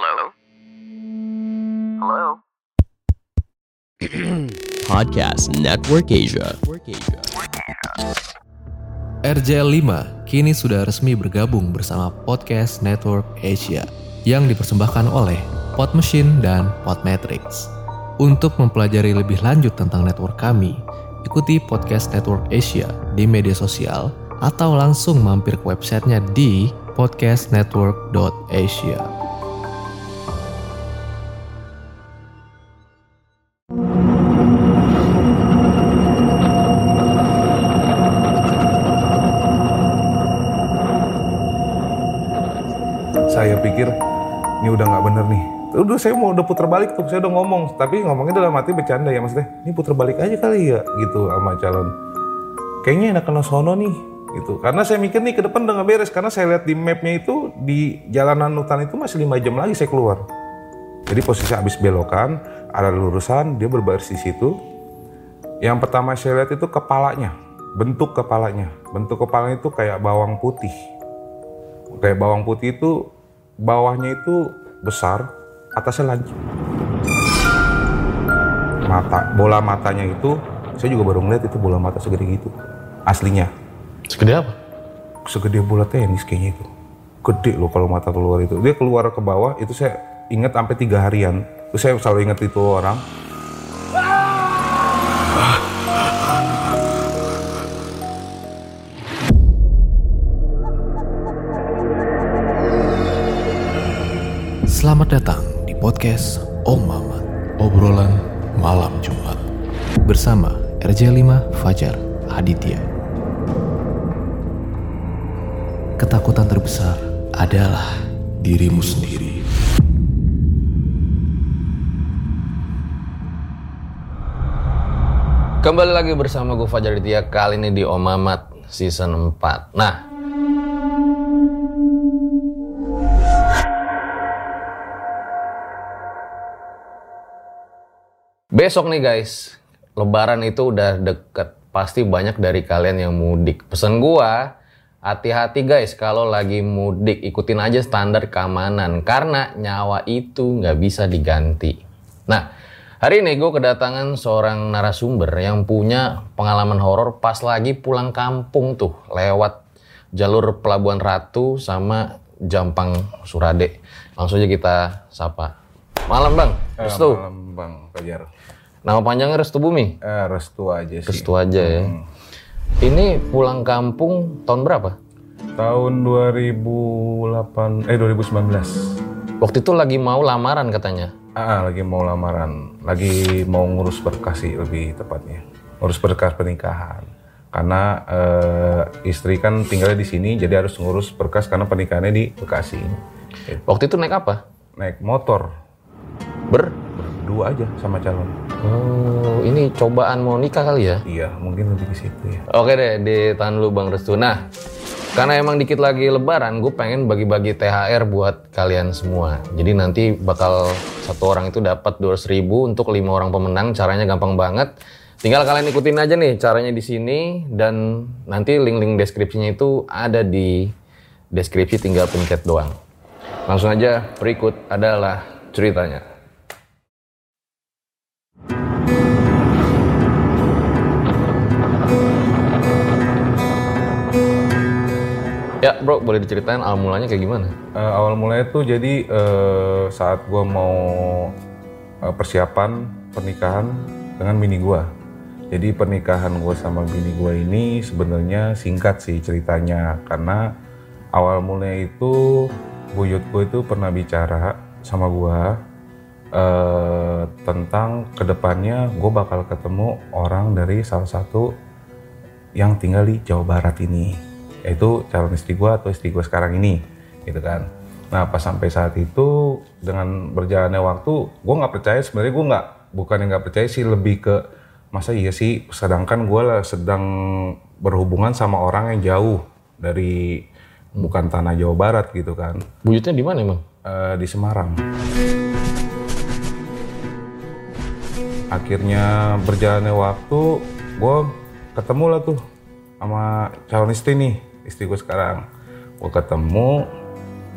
Hello? Hello? Podcast Network Asia. RJL 5 kini sudah resmi bergabung bersama Podcast Network Asia yang dipersembahkan oleh Pod Machine dan Podmetrics. Untuk mempelajari lebih lanjut tentang network kami, ikuti Podcast Network Asia di media sosial atau langsung mampir ke websitenya di podcastnetwork.asia. ini udah nggak bener nih. Udah saya mau udah puter balik tuh, saya udah ngomong, tapi ngomongnya dalam hati bercanda ya maksudnya. Ini puter balik aja kali ya gitu sama calon. Kayaknya enak kena sono nih gitu. Karena saya mikir nih ke depan udah nggak beres karena saya lihat di mapnya itu di jalanan hutan itu masih lima jam lagi saya keluar. Jadi posisi habis belokan, ada lurusan, dia berbaris di situ. Yang pertama saya lihat itu kepalanya, bentuk kepalanya. Bentuk kepalanya itu kayak bawang putih kayak bawang putih itu bawahnya itu besar, atasnya lancip. Mata, bola matanya itu saya juga baru ngeliat itu bola mata segede gitu. Aslinya. Segede apa? Segede bola tenis kayaknya itu. Gede loh kalau mata keluar itu. Dia keluar ke bawah itu saya ingat sampai tiga harian. Terus saya selalu ingat itu orang. Selamat datang di podcast Om Mamat, obrolan malam Jumat. Bersama RJ5 Fajar Aditya. Ketakutan terbesar adalah dirimu sendiri. Kembali lagi bersama gue Fajar Ditya kali ini di Om Mamat season 4. Nah, besok nih guys, lebaran itu udah deket. Pasti banyak dari kalian yang mudik. Pesan gua, hati-hati guys kalau lagi mudik ikutin aja standar keamanan karena nyawa itu nggak bisa diganti. Nah, hari ini gue kedatangan seorang narasumber yang punya pengalaman horor pas lagi pulang kampung tuh lewat jalur Pelabuhan Ratu sama Jampang Surade. Langsung aja kita sapa. Malam bang, Eh, Restu. malam Bang Fajar. Nama panjangnya Restu Bumi. Eh, restu aja sih. Restu aja ya. Ini pulang kampung tahun berapa? Tahun 2008 eh 2019. Waktu itu lagi mau lamaran katanya. Ah, lagi mau lamaran, lagi mau ngurus berkas sih lebih tepatnya. Ngurus berkas pernikahan. Karena eh, istri kan tinggalnya di sini, jadi harus ngurus berkas karena pernikahannya di Bekasi. Waktu itu naik apa? Naik motor Ber? berdua aja sama calon. Oh, ini cobaan mau nikah kali ya? Iya, mungkin lebih ke situ ya. Oke deh, ditahan dulu Bang Restu. Nah, karena emang dikit lagi lebaran, gue pengen bagi-bagi THR buat kalian semua. Jadi nanti bakal satu orang itu dapat 200 ribu untuk lima orang pemenang. Caranya gampang banget. Tinggal kalian ikutin aja nih caranya di sini dan nanti link-link deskripsinya itu ada di deskripsi tinggal pencet doang. Langsung aja berikut adalah ceritanya. Ya bro, boleh diceritain awal mulanya kayak gimana? Eh, awal mulanya tuh jadi eh, saat gua mau eh, persiapan pernikahan dengan bini gua. Jadi pernikahan gue sama bini gue ini sebenarnya singkat sih ceritanya karena awal mulanya itu buyut gue itu pernah bicara sama gua eh, tentang ke depannya gue bakal ketemu orang dari salah satu yang tinggal di Jawa Barat ini yaitu calon istri gue atau istri gue sekarang ini gitu kan nah pas sampai saat itu dengan berjalannya waktu gue nggak percaya sebenarnya gue nggak bukan yang nggak percaya sih lebih ke masa iya sih sedangkan gue lah sedang berhubungan sama orang yang jauh dari bukan tanah Jawa Barat gitu kan Buyutnya di mana emang? eh, di Semarang. Akhirnya berjalannya waktu, gue ketemu lah tuh sama calon istri nih, istri gue sekarang. Gue ketemu,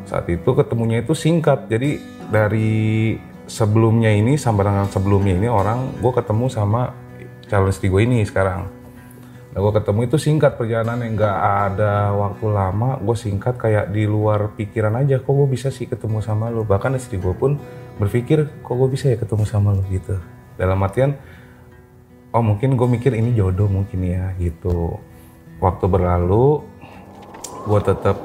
saat itu ketemunya itu singkat. Jadi dari sebelumnya ini sampai dengan sebelumnya ini orang gue ketemu sama calon istri gue ini sekarang. Nah gue ketemu itu singkat perjalanan yang nggak ada waktu lama gue singkat kayak di luar pikiran aja kok gue bisa sih ketemu sama lo bahkan istri gue pun berpikir kok gue bisa ya ketemu sama lo gitu. Dalam artian oh mungkin gue mikir ini jodoh mungkin ya gitu. Waktu berlalu gue tetap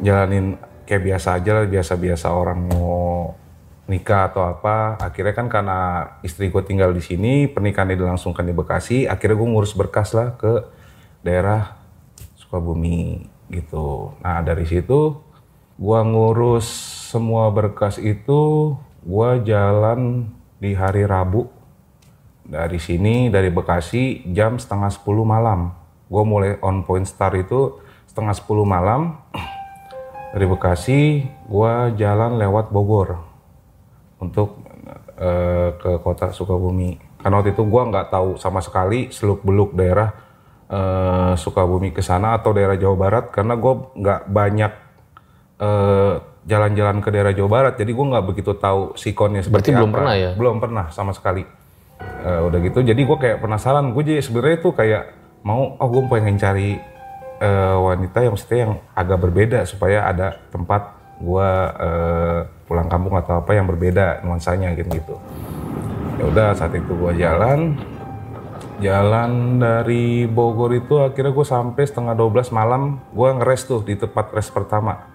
jalanin kayak biasa aja lah biasa-biasa orang mau nikah atau apa. Akhirnya kan karena istri gue tinggal di sini pernikahannya dilangsungkan di Bekasi akhirnya gue ngurus berkas lah ke daerah Sukabumi gitu. Nah dari situ gue ngurus semua berkas itu gue jalan di hari Rabu. Dari sini dari Bekasi jam setengah 10 malam. Gue mulai on point start itu setengah 10 malam dari Bekasi gue jalan lewat Bogor untuk uh, ke kota Sukabumi. Karena waktu itu gue nggak tahu sama sekali seluk beluk daerah uh, Sukabumi ke sana atau daerah Jawa Barat karena gue nggak banyak jalan jalan-jalan ke daerah Jawa Barat. Jadi gue nggak begitu tahu sikonnya seperti Berarti apa. belum pernah ya? Belum pernah sama sekali. Uh, udah gitu, jadi gue kayak penasaran. Gue jadi sebenarnya tuh kayak mau, oh gue pengen cari uh, wanita yang mesti yang agak berbeda supaya ada tempat gue uh, pulang kampung atau apa yang berbeda nuansanya gitu gitu. Ya udah saat itu gue jalan. Jalan dari Bogor itu akhirnya gue sampai setengah 12 malam. Gue ngeres tuh di tempat res pertama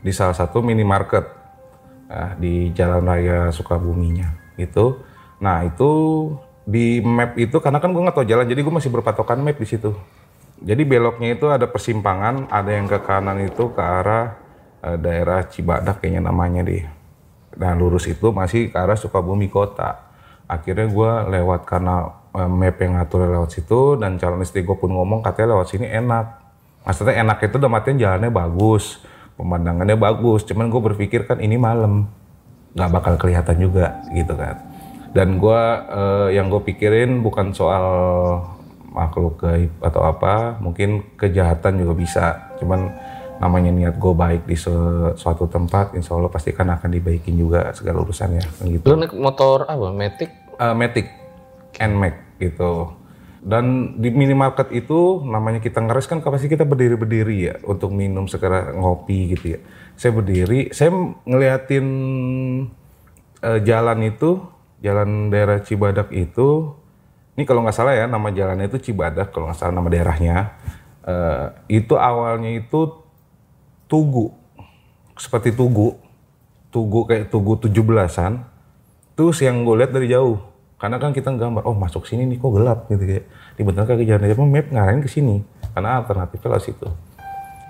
di salah satu minimarket nah, di Jalan Raya Sukabuminya itu nah itu di map itu karena kan gue nggak tahu jalan jadi gue masih berpatokan map di situ jadi beloknya itu ada persimpangan ada yang ke kanan itu ke arah uh, daerah Cibadak kayaknya namanya deh. Nah lurus itu masih ke arah Sukabumi kota. Akhirnya gue lewat karena uh, map yang ngatur lewat situ dan calon istri gue pun ngomong katanya lewat sini enak. Maksudnya enak itu udah matiin jalannya bagus, pemandangannya bagus. Cuman gue berpikir kan ini malam, nggak bakal kelihatan juga gitu kan. Dan gue uh, yang gue pikirin bukan soal makhluk gaib atau apa, mungkin kejahatan juga bisa. Cuman namanya niat gue baik di suatu tempat, insya Allah pasti kan akan dibaikin juga segala urusannya. Gitu. Lu naik motor apa? Matic? Uh, Matic, Nmax gitu. Dan di minimarket itu namanya kita ngeres kan pasti kita berdiri-berdiri ya untuk minum segera ngopi gitu ya. Saya berdiri, saya ngeliatin uh, jalan itu, jalan daerah Cibadak itu. Ini kalau nggak salah ya nama jalannya itu Cibadak kalau nggak salah nama daerahnya. Uh, itu awalnya itu tugu. Seperti tugu. Tugu kayak tugu tujuh belasan. Terus yang gue lihat dari jauh karena kan kita gambar oh masuk sini nih kok gelap? Gitu kayak. Bener kaki jalan aja map ngarahin ke sini karena alternatifnya lah situ.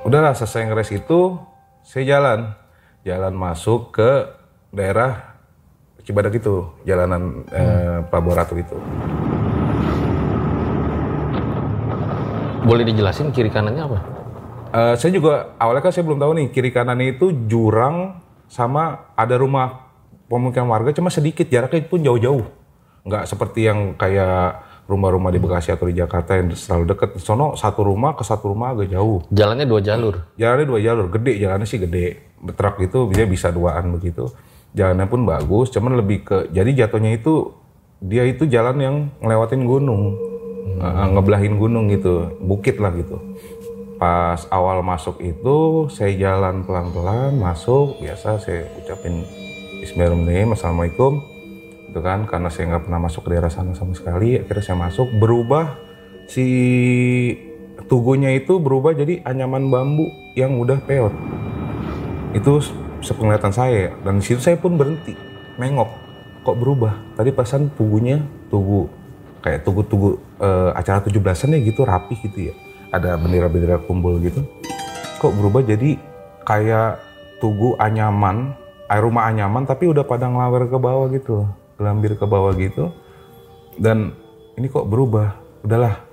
Udahlah selesai ngeres itu saya jalan. Jalan masuk ke daerah Cibadak itu jalanan hmm. eh, itu boleh dijelasin kiri kanannya apa? Uh, saya juga awalnya kan saya belum tahu nih kiri kanannya itu jurang sama ada rumah pemukiman warga cuma sedikit jaraknya pun jauh-jauh. Nggak seperti yang kayak rumah-rumah di Bekasi atau di Jakarta yang selalu deket. Sono satu rumah ke satu rumah agak jauh. Jalannya dua jalur? Jalannya dua jalur gede jalannya sih gede. Truk itu dia bisa duaan begitu. Jalannya pun bagus cuman lebih ke jadi jatuhnya itu dia itu jalan yang ngelewatin gunung hmm. ngebelahin gunung gitu bukit lah gitu. Pas awal masuk itu saya jalan pelan-pelan masuk biasa saya ucapin Bismillahirrahmanirrahim Assalamualaikum itu kan. Karena saya nggak pernah masuk ke daerah sana sama sekali akhirnya saya masuk berubah si tugunya itu berubah jadi anyaman bambu yang udah peot. Itu sepenglihatan saya dan di situ saya pun berhenti nengok kok berubah? Tadi pasan tugunya tugu kayak tugu-tugu uh, acara 17-an ya gitu rapi gitu ya. Ada bendera-bendera kumpul gitu. Kok berubah jadi kayak tugu anyaman air rumah anyaman tapi udah pada ngelawer ke bawah gitu gelambir ke bawah gitu. Dan ini kok berubah. Udahlah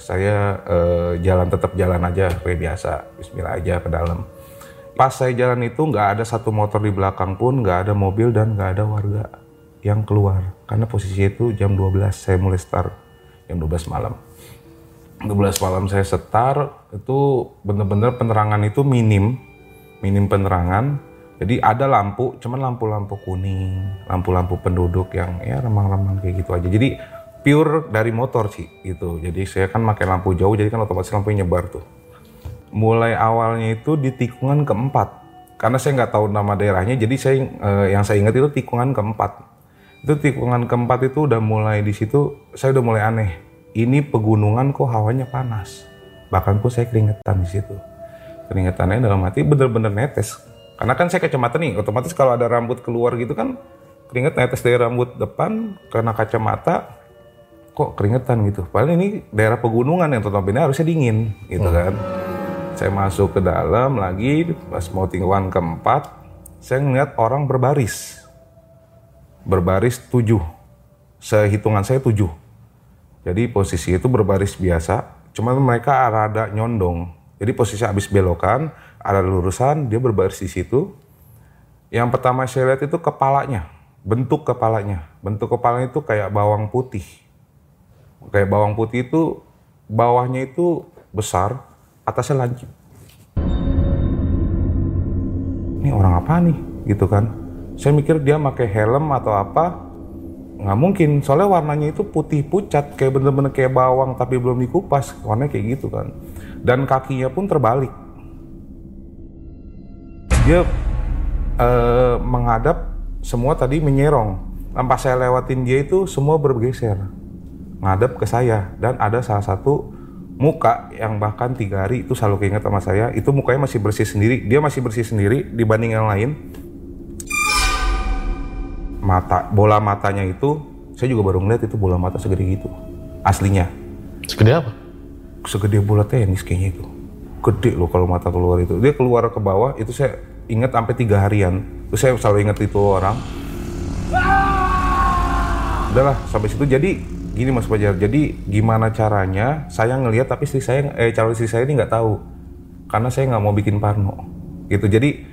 saya eh, jalan tetap jalan aja kayak biasa. Bismillah aja ke dalam. Pas saya jalan itu nggak ada satu motor di belakang pun nggak ada mobil dan nggak ada warga yang keluar karena posisi itu jam 12 saya mulai start jam 12 malam 12 malam saya setar itu bener-bener penerangan itu minim minim penerangan Jadi ada lampu, cuman lampu-lampu kuning, lampu-lampu penduduk yang ya remang-remang kayak gitu aja. Jadi pure dari motor sih gitu. Jadi saya kan pakai lampu jauh, jadi kan otomatis lampunya nyebar tuh. Mulai awalnya itu di tikungan keempat, karena saya nggak tahu nama daerahnya, jadi saya eh, yang saya ingat itu tikungan keempat. Itu tikungan keempat itu udah mulai di situ, saya udah mulai aneh. Ini pegunungan kok hawanya panas. Bahkan kok saya keringetan di situ. Keringetannya dalam hati bener-bener netes. Karena kan saya kacamata nih, otomatis kalau ada rambut keluar gitu kan keringet netes dari rambut depan kena kacamata kok keringetan gitu. Padahal ini daerah pegunungan yang notabene harusnya dingin gitu kan. Saya masuk ke dalam lagi pas mau tingguan keempat, saya ngeliat orang berbaris. Berbaris tujuh. Sehitungan saya tujuh. Jadi posisi itu berbaris biasa, cuman mereka rada nyondong. Jadi posisi habis belokan, ada lurusan, dia berbaris di situ. Yang pertama saya lihat itu kepalanya, bentuk kepalanya. Bentuk kepalanya itu kayak bawang putih. Kayak bawang putih itu bawahnya itu besar, atasnya lancip. Ini orang apa nih? Gitu kan. Saya mikir dia pakai helm atau apa, nggak mungkin. Soalnya warnanya itu putih pucat kayak bener-bener kayak bawang tapi belum dikupas. Warnanya kayak gitu kan. Dan kakinya pun terbalik. Dia eh, menghadap semua tadi menyerong. Dan pas saya lewatin dia itu semua bergeser. Ngadep ke saya. Dan ada salah satu muka yang bahkan tiga hari itu selalu keinget sama saya itu mukanya masih bersih sendiri. Dia masih bersih sendiri dibanding yang lain mata bola matanya itu saya juga baru ngeliat itu bola mata segede gitu aslinya. Segede apa? segede bola tenis kayaknya itu. Gede loh kalau mata keluar itu. Dia keluar ke bawah itu saya ingat sampai tiga harian. Terus saya selalu ingat itu orang. Udahlah sampai situ. Jadi gini mas Fajar jadi gimana caranya saya ngelihat tapi istri saya eh calon istri saya ini nggak tahu. Karena saya nggak mau bikin parno. Gitu. Jadi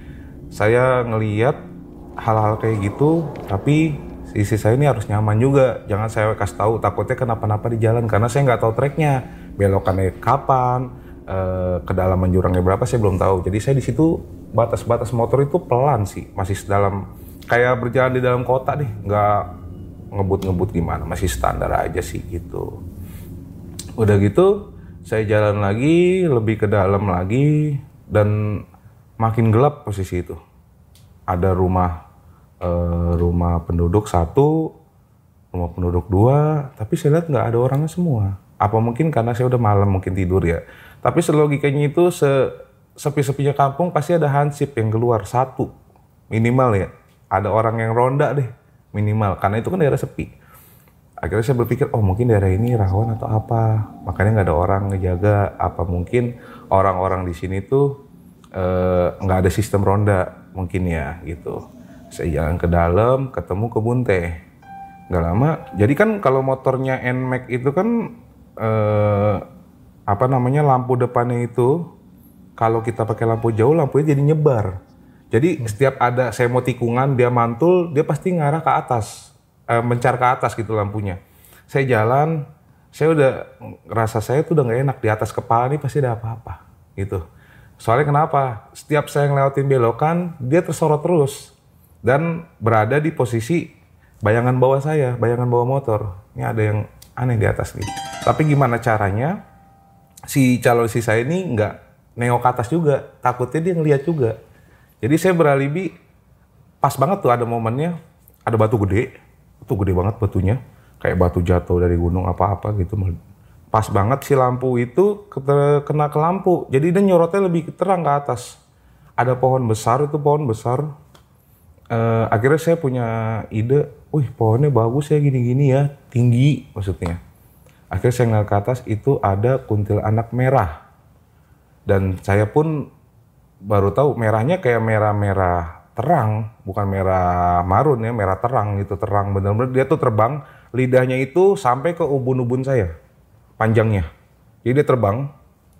saya ngelihat hal-hal kayak gitu tapi istri saya ini harus nyaman juga. Jangan saya kasih tahu takutnya kenapa-napa di jalan karena saya nggak tahu treknya belokannya kapan eh, kedalaman jurangnya berapa saya belum tahu. Jadi saya di situ batas-batas motor itu pelan sih masih dalam kayak berjalan di dalam kota deh. Nggak ngebut-ngebut gimana masih standar aja sih gitu. Udah gitu saya jalan lagi lebih ke dalam lagi dan makin gelap posisi itu. Ada rumah eh, rumah penduduk satu rumah penduduk dua tapi saya lihat nggak ada orangnya semua. Apa mungkin karena saya udah malam mungkin tidur ya? Tapi selogikanya itu se sepi-sepinya kampung pasti ada hansip yang keluar satu. Minimal ya. Ada orang yang ronda deh minimal. Karena itu kan daerah sepi. Akhirnya saya berpikir oh mungkin daerah ini rawan atau apa? Makanya nggak ada orang ngejaga. Apa mungkin orang-orang di sini tuh eh, nggak ada sistem ronda mungkin ya gitu saya jalan ke dalam ketemu kebun teh. Nggak lama jadi kan kalau motornya Nmax itu kan eh, apa namanya lampu depannya itu kalau kita pakai lampu jauh lampunya jadi nyebar. Jadi setiap ada saya mau tikungan dia mantul dia pasti ngarah ke atas eh, mencar ke atas gitu lampunya. Saya jalan saya udah rasa saya tuh udah nggak enak di atas kepala nih pasti ada apa-apa gitu. Soalnya kenapa? Setiap saya ngelewatin belokan dia tersorot terus dan berada di posisi bayangan bawah saya bayangan bawah motor. Ini ada yang aneh di atas nih. Tapi gimana caranya? Si calon si saya ini nggak nengok ke atas juga. Takutnya dia ngeliat juga. Jadi saya beralibi pas banget tuh ada momennya. Ada batu gede. Itu gede banget batunya. Kayak batu jatuh dari gunung apa-apa gitu pas banget si lampu itu kena ke lampu. Jadi dia nyorotnya lebih terang ke atas. Ada pohon besar itu pohon besar Eh, akhirnya saya punya ide wih pohonnya bagus ya gini-gini ya tinggi maksudnya akhirnya saya ngeliat ke atas itu ada kuntil anak merah dan saya pun baru tahu merahnya kayak merah-merah terang, bukan merah marun ya, merah terang gitu, terang bener-bener dia tuh terbang, lidahnya itu sampai ke ubun-ubun saya, panjangnya. Jadi dia terbang,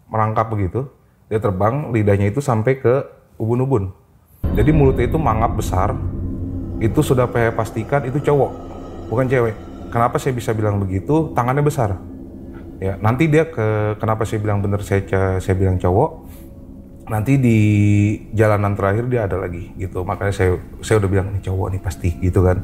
merangkap begitu, dia terbang, lidahnya itu sampai ke ubun-ubun. Jadi mulutnya itu mangap besar, itu sudah saya pastikan itu cowok, bukan cewek. Kenapa saya bisa bilang begitu? Tangannya besar. Ya, nanti dia ke kenapa saya bilang bener saya saya bilang cowok nanti di jalanan terakhir dia ada lagi gitu makanya saya saya udah bilang ini cowok nih pasti gitu kan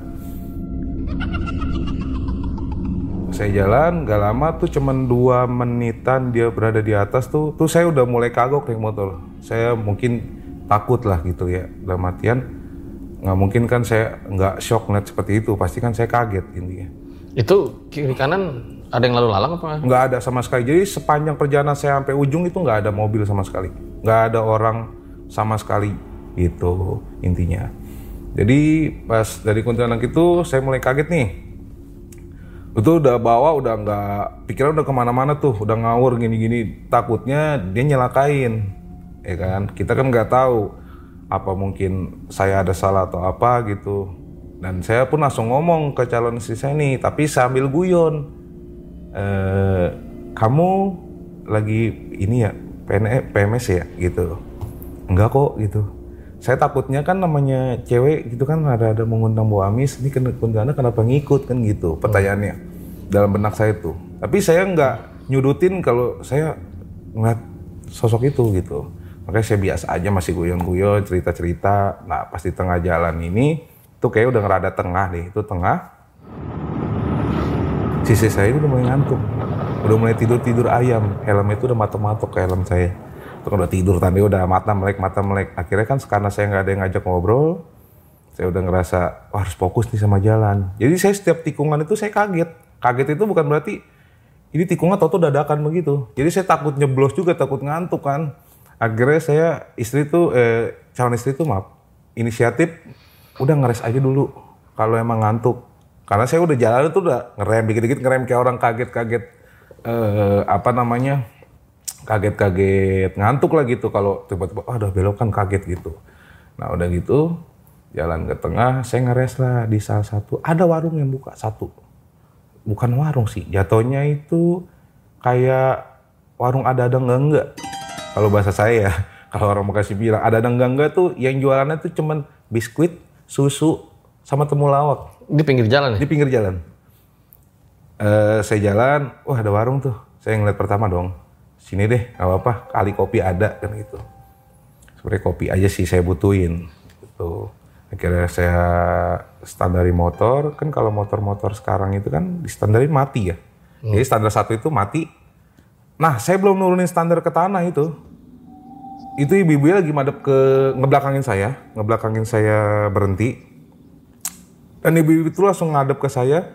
saya jalan gak lama tuh cuman dua menitan dia berada di atas tuh tuh saya udah mulai kagok naik motor saya mungkin takut lah gitu ya. Dalam artian nggak mungkin kan saya nggak shock ngeliat seperti itu. Pasti kan saya kaget intinya. Itu kiri kanan ada yang lalu lalang apa? nggak ada sama sekali. Jadi sepanjang perjalanan saya sampai ujung itu nggak ada mobil sama sekali. Nggak ada orang sama sekali gitu intinya. Jadi pas dari kuntilanak itu saya mulai kaget nih. Itu udah bawa udah nggak pikiran udah ke mana-mana tuh. Udah ngawur gini-gini. Takutnya dia nyelakain ya kan? Kita kan nggak tahu apa mungkin saya ada salah atau apa gitu. Dan saya pun langsung ngomong ke calon istri saya nih tapi sambil guyon eh, kamu lagi ini ya PNE, PMS ya? Gitu. Enggak kok gitu. Saya takutnya kan namanya cewek gitu kan ada ada mengundang Bu Amis. Ini kuntilanak kenapa ngikut? Kan gitu pertanyaannya dalam benak saya tuh tapi saya nggak nyudutin kalau saya ngeliat sosok itu gitu makanya saya biasa aja masih guyon-guyon cerita-cerita. Nah pas di tengah jalan ini tuh kayak udah ngerada tengah deh itu tengah. Sisi saya ini udah mulai ngantuk. Udah mulai tidur tidur ayam. Helmnya itu udah matok-matok ke helm saya. Itu kan udah tidur tadi udah mata melek mata melek akhirnya kan karena saya nggak ada yang ngajak ngobrol saya udah ngerasa Wah, harus fokus nih sama jalan. Jadi saya setiap tikungan itu saya kaget. Kaget itu bukan berarti ini tikungan tau dadakan begitu. Jadi saya takut nyeblos juga takut ngantuk kan akhirnya saya istri tuh eh, calon istri tuh maaf inisiatif udah ngeres aja dulu kalau emang ngantuk. Karena saya udah jalan itu udah ngerem dikit-dikit ngerem kayak orang kaget-kaget eh, apa namanya kaget-kaget ngantuk lah gitu kalau tiba-tiba ah udah belok kan kaget gitu. Nah udah gitu jalan ke tengah saya ngeres lah di salah satu ada warung yang buka satu. Bukan warung sih jatuhnya itu kayak warung ada ada enggak enggak kalau bahasa saya ya kalau orang Bekasi bilang ada ada enggak enggak tuh yang jualannya tuh cuman biskuit susu sama temulawak Di pinggir jalan ya? di pinggir jalan. Eh saya jalan, wah ada warung tuh. Saya ngeliat pertama dong, sini deh, gak apa-apa, kali kopi ada kan gitu. Sebenarnya kopi aja sih saya butuhin. Gitu. Akhirnya saya standari motor, kan kalau motor-motor sekarang itu kan di standarin mati ya. Jadi standar satu itu mati. Nah saya belum nurunin standar ke tanah itu. Itu ibu-ibu lagi madep ke ngebelakangin saya, ngebelakangin saya berhenti, dan ibu itu langsung ngadep ke saya.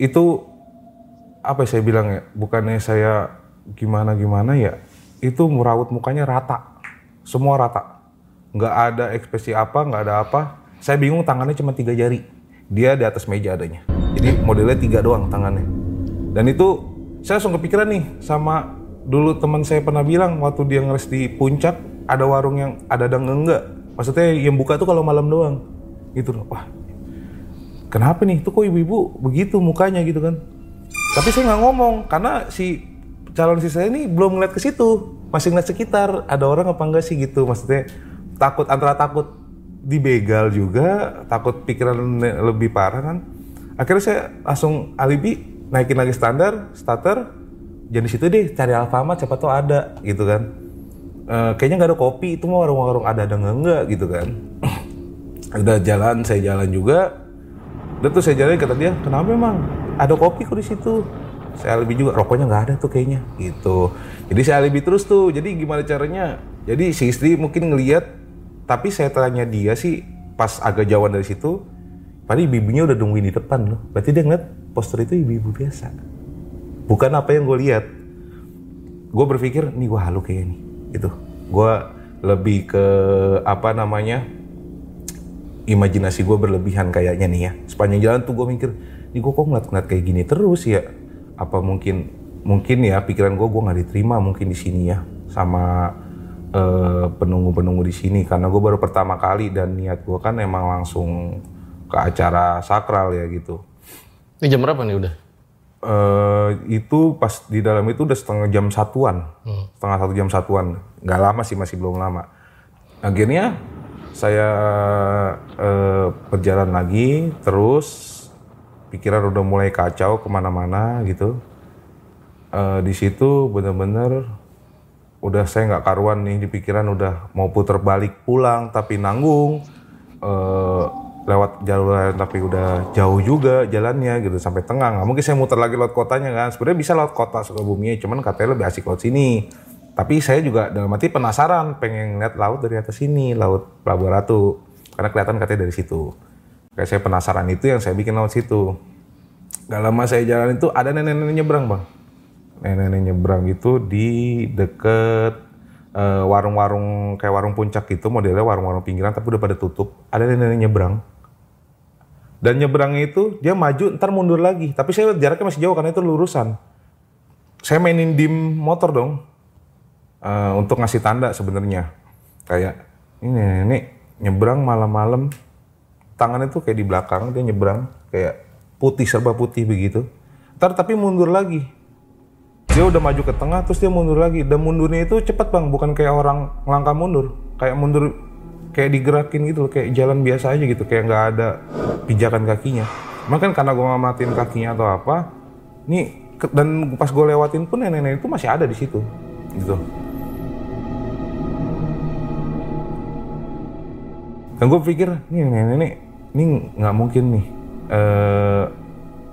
Itu apa ya saya bilang ya? Bukannya saya gimana gimana ya? Itu merawat mukanya rata, semua rata. Nggak ada ekspresi apa, nggak ada apa. Saya bingung tangannya cuma tiga jari. Dia di atas meja adanya. Jadi modelnya tiga doang tangannya. Dan itu saya langsung kepikiran nih sama dulu teman saya pernah bilang waktu dia ngeres di puncak ada warung yang ada dan enggak. Maksudnya yang buka tuh kalau malam doang. Gitu loh. Wah, kenapa nih? Itu kok ibu-ibu begitu mukanya gitu kan? Tapi saya nggak ngomong karena si calon si saya ini belum ngeliat ke situ, masih ngeliat sekitar. Ada orang apa enggak sih gitu? Maksudnya takut antara takut dibegal juga, takut pikiran lebih parah kan? Akhirnya saya langsung alibi naikin lagi standar, starter. Jadi situ deh cari Alfamart siapa tahu ada gitu kan. Eh, kayaknya nggak ada kopi itu mah warung-warung ada ada nggak gitu kan. Udah jalan saya jalan juga, Udah tuh saya jalan kata dia, kenapa emang? Ada kopi kok di situ. Saya alibi juga, rokoknya nggak ada tuh kayaknya, gitu. Jadi saya alibi terus tuh. Jadi gimana caranya? Jadi si istri mungkin ngeliat, tapi saya tanya dia sih pas agak jauhan dari situ, Padahal ibu-ibunya udah nungguin di depan loh. Berarti dia ngeliat poster itu ibu-ibu biasa. Bukan apa yang gue lihat. Gue berpikir, nih gue halu kayak nih. Gitu. Gue lebih ke apa namanya imajinasi gue berlebihan kayaknya nih ya. Sepanjang jalan tuh gue mikir, nih gue kok ngeliat-ngeliat kayak gini terus ya. Apa mungkin mungkin ya pikiran gue gue nggak diterima mungkin di sini ya sama eh, penunggu-penunggu di sini karena gue baru pertama kali dan niat gue kan emang langsung ke acara sakral ya gitu. Ini jam berapa nih udah? eh itu pas di dalam itu udah setengah jam satuan, setengah satu jam satuan, nggak lama sih masih belum lama. Akhirnya saya eh, berjalan lagi, terus pikiran udah mulai kacau ke mana-mana gitu. Eh, di situ bener-bener, udah saya nggak karuan nih di pikiran udah mau puter balik pulang tapi nanggung eh, lewat jalur lain tapi udah jauh juga jalannya gitu sampai tengah nggak mungkin saya muter lagi lewat kotanya kan sebenarnya bisa lewat kota Sukabumi cuman katanya lebih asik lewat sini tapi saya juga dalam arti penasaran pengen lihat laut dari atas sini laut Pelabuhan Ratu karena kelihatan katanya dari situ kayak saya penasaran itu yang saya bikin lewat situ Gak lama saya jalan itu ada nenek-nenek nyebrang bang. Nenek-nenek nyebrang itu di deket eh, warung-warung kayak warung puncak gitu modelnya warung-warung pinggiran tapi udah pada tutup. Ada nenek-nenek nyebrang. Dan nyebrangnya itu dia maju ntar mundur lagi. Tapi saya jaraknya masih jauh karena itu lurusan. Saya mainin dim motor dong. Eh, untuk ngasih tanda sebenarnya. Kayak ini nenek nyebrang malam-malam. Tangannya tuh kayak di belakang dia nyebrang kayak putih serba putih begitu. Ntar tapi mundur lagi. Dia udah maju ke tengah terus dia mundur lagi. Dan mundurnya itu cepat bang, bukan kayak orang langkah mundur. Kayak mundur kayak digerakin gitu loh, kayak jalan biasa aja gitu, kayak nggak ada pijakan kakinya. Mungkin karena gue ngamatin kakinya atau apa, nih dan pas gue lewatin pun nenek-nenek itu masih ada di situ, gitu. Dan gue pikir, nih nenek-nenek, ini nggak mungkin nih, eh,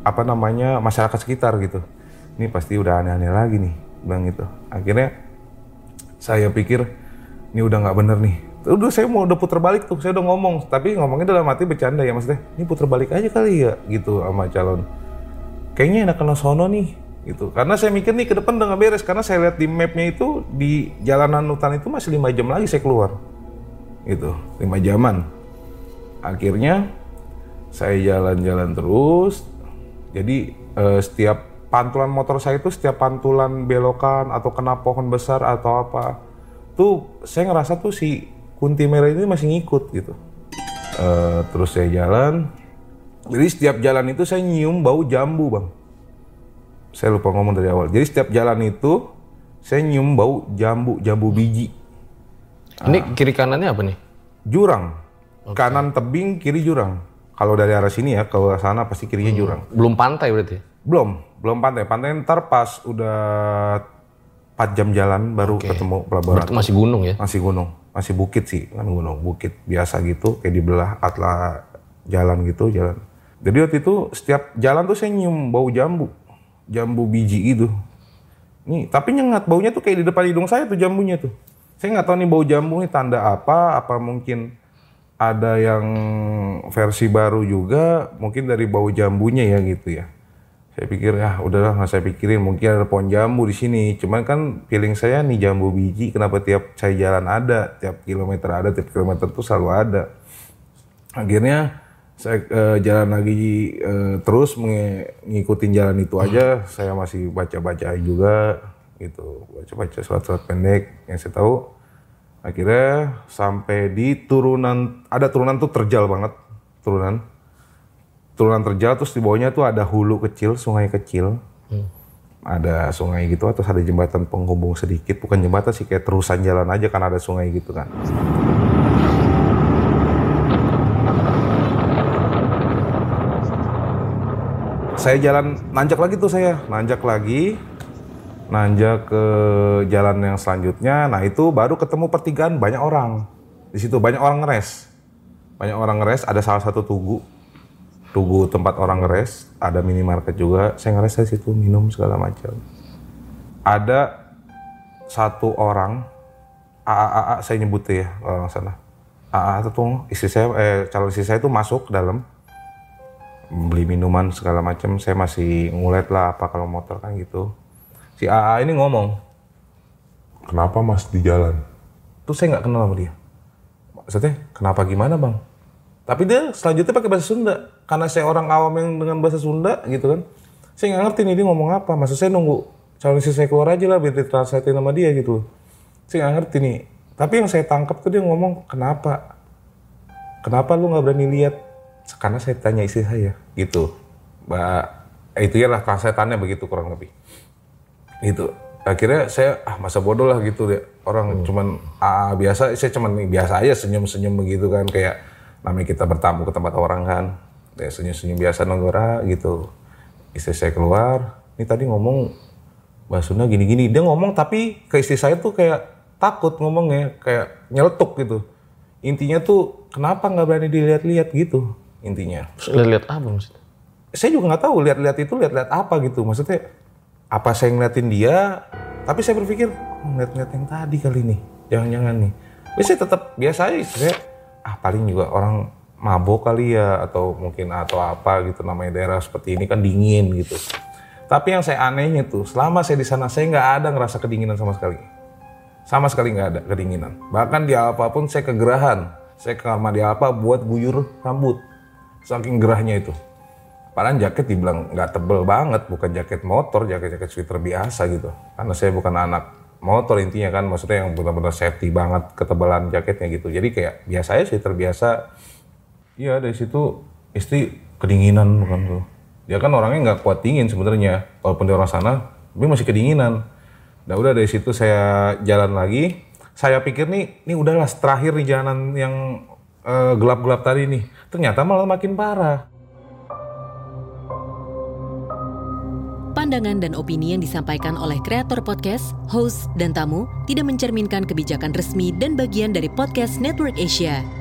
apa namanya masyarakat sekitar gitu. Ini pasti udah aneh-aneh lagi nih, bilang gitu. Akhirnya saya pikir ini udah nggak bener nih. Udah saya mau udah puter balik tuh, saya udah ngomong, tapi ngomongnya dalam hati bercanda ya maksudnya. Ini puter balik aja kali ya, gitu sama calon. Kayaknya enak kena sono nih, gitu. Karena saya mikir nih ke depan udah nggak beres, karena saya lihat di mapnya itu di jalanan hutan itu masih lima jam lagi saya keluar, gitu, lima jaman. Akhirnya saya jalan-jalan terus. Jadi eh, setiap pantulan motor saya itu setiap pantulan belokan atau kena pohon besar atau apa, tuh saya ngerasa tuh si kunti merah ini masih ngikut gitu. Eh, terus saya jalan. Jadi setiap jalan itu saya nyium bau jambu bang. Saya lupa ngomong dari awal. Jadi setiap jalan itu saya nyium bau jambu, jambu biji. Ini kiri kanannya apa nih? Jurang. Kanan tebing, kiri jurang. Kalau dari arah sini ya, ke sana pasti kirinya jurang. Belum pantai berarti? Belum, belum pantai. Pantai ntar pas udah 4 jam jalan baru ketemu pelabuhan. Berarti masih gunung ya? Masih gunung, masih bukit sih, kan gunung, bukit biasa gitu, kayak dibelah atla jalan gitu, jalan. Jadi waktu itu setiap jalan tuh saya nyium bau jambu, jambu biji gitu. Nih, tapi nyengat baunya tuh kayak di depan hidung saya tuh jambunya tuh. Saya nggak tahu nih bau jambu nih tanda apa, apa mungkin ada yang versi baru juga, mungkin dari bau jambunya ya gitu ya. Saya pikir ya udahlah nggak saya pikirin mungkin ada pohon jambu di sini. Cuman kan feeling saya nih jambu biji kenapa tiap saya jalan ada, tiap kilometer ada, tiap kilometer tuh selalu ada. Akhirnya saya eh, jalan lagi eh, terus ngikutin jalan itu aja. Saya masih baca-baca juga gitu, baca-baca surat-surat pendek yang saya tahu. Akhirnya sampai di turunan, ada turunan tuh terjal banget, turunan turunan terjal terus di bawahnya tuh ada hulu kecil, sungai kecil. Ada sungai gitu atau ada jembatan penghubung sedikit, bukan jembatan sih kayak terusan jalan aja kan ada sungai gitu kan. Saya jalan nanjak lagi tuh saya, nanjak lagi, nanjak ke jalan yang selanjutnya. Nah itu baru ketemu pertigaan banyak orang. Di situ banyak orang ngeres, banyak orang ngeres. Ada salah satu tugu, tugu tempat orang ngeres, ada minimarket juga. Saya ngeres di situ minum segala macam. Ada satu orang, AA, AA saya nyebutnya ya orang sana. AA itu tuh istri saya, eh, calon istri saya itu masuk ke dalam beli minuman segala macam. Saya masih ngulet lah apa kalau motor kan gitu. Si AA ini ngomong, kenapa mas di jalan? Tuh saya nggak kenal sama dia. Maksudnya kenapa gimana bang? Tapi dia selanjutnya pakai bahasa Sunda. Karena saya orang awam yang dengan bahasa Sunda gitu kan. Saya nggak ngerti nih dia ngomong apa. Maksud saya nunggu calon istri saya keluar aja lah biar ditranslate sama dia gitu. Saya nggak ngerti nih. Tapi yang saya tangkap tuh dia ngomong kenapa? Kenapa lu nggak berani lihat? Karena saya tanya istri saya gitu. Mbak, itu ya lah translatannya begitu kurang lebih. Gitu. Akhirnya saya ah masa bodoh lah gitu deh. Orang cuman ah biasa saya cuman biasa aja senyum-senyum begitu kan kayak namanya kita bertamu ke tempat orang kan. Ya senyum-senyum biasa negara gitu. Istri saya keluar, ini tadi ngomong Mbak Sunda gini-gini. Dia ngomong tapi ke istri saya tuh kayak takut ngomongnya, kayak nyeletuk gitu. Intinya tuh kenapa nggak berani dilihat-lihat gitu intinya. Terus lihat apa maksudnya? Saya juga nggak tahu lihat-lihat itu lihat-lihat apa gitu. Maksudnya apa saya ngeliatin dia, tapi saya berpikir ngeliat-ngeliat yang tadi kali ini. Jangan-jangan nih. Tapi saya tetap biasa aja. Saya, ah paling juga orang mabok kali ya atau mungkin atau apa gitu namanya daerah seperti ini kan dingin gitu. Tapi yang saya anehnya tuh selama saya di sana saya nggak ada ngerasa kedinginan sama sekali. Sama sekali nggak ada kedinginan. Bahkan di apa pun saya kegerahan. Saya ke kamar di apa buat guyur rambut. Saking gerahnya itu. Padahal jaket dibilang nggak tebel banget, bukan jaket motor, jaket-jaket sweater biasa gitu. Karena saya bukan anak motor intinya kan, maksudnya yang benar-benar safety banget ketebalan jaketnya gitu. Jadi kayak biasa aja sweater biasa. Iya dari situ istri kedinginan bukan tuh. Dia kan orangnya nggak kuat dingin sebenarnya, walaupun dia orang sana, tapi masih kedinginan. Nah udah dari situ saya jalan lagi. Saya pikir nih, ini udahlah terakhir nih jalanan yang eh, gelap-gelap tadi nih. Ternyata malah makin parah. Pandangan dan opini yang disampaikan oleh kreator podcast, host, dan tamu tidak mencerminkan kebijakan resmi dan bagian dari podcast Network Asia.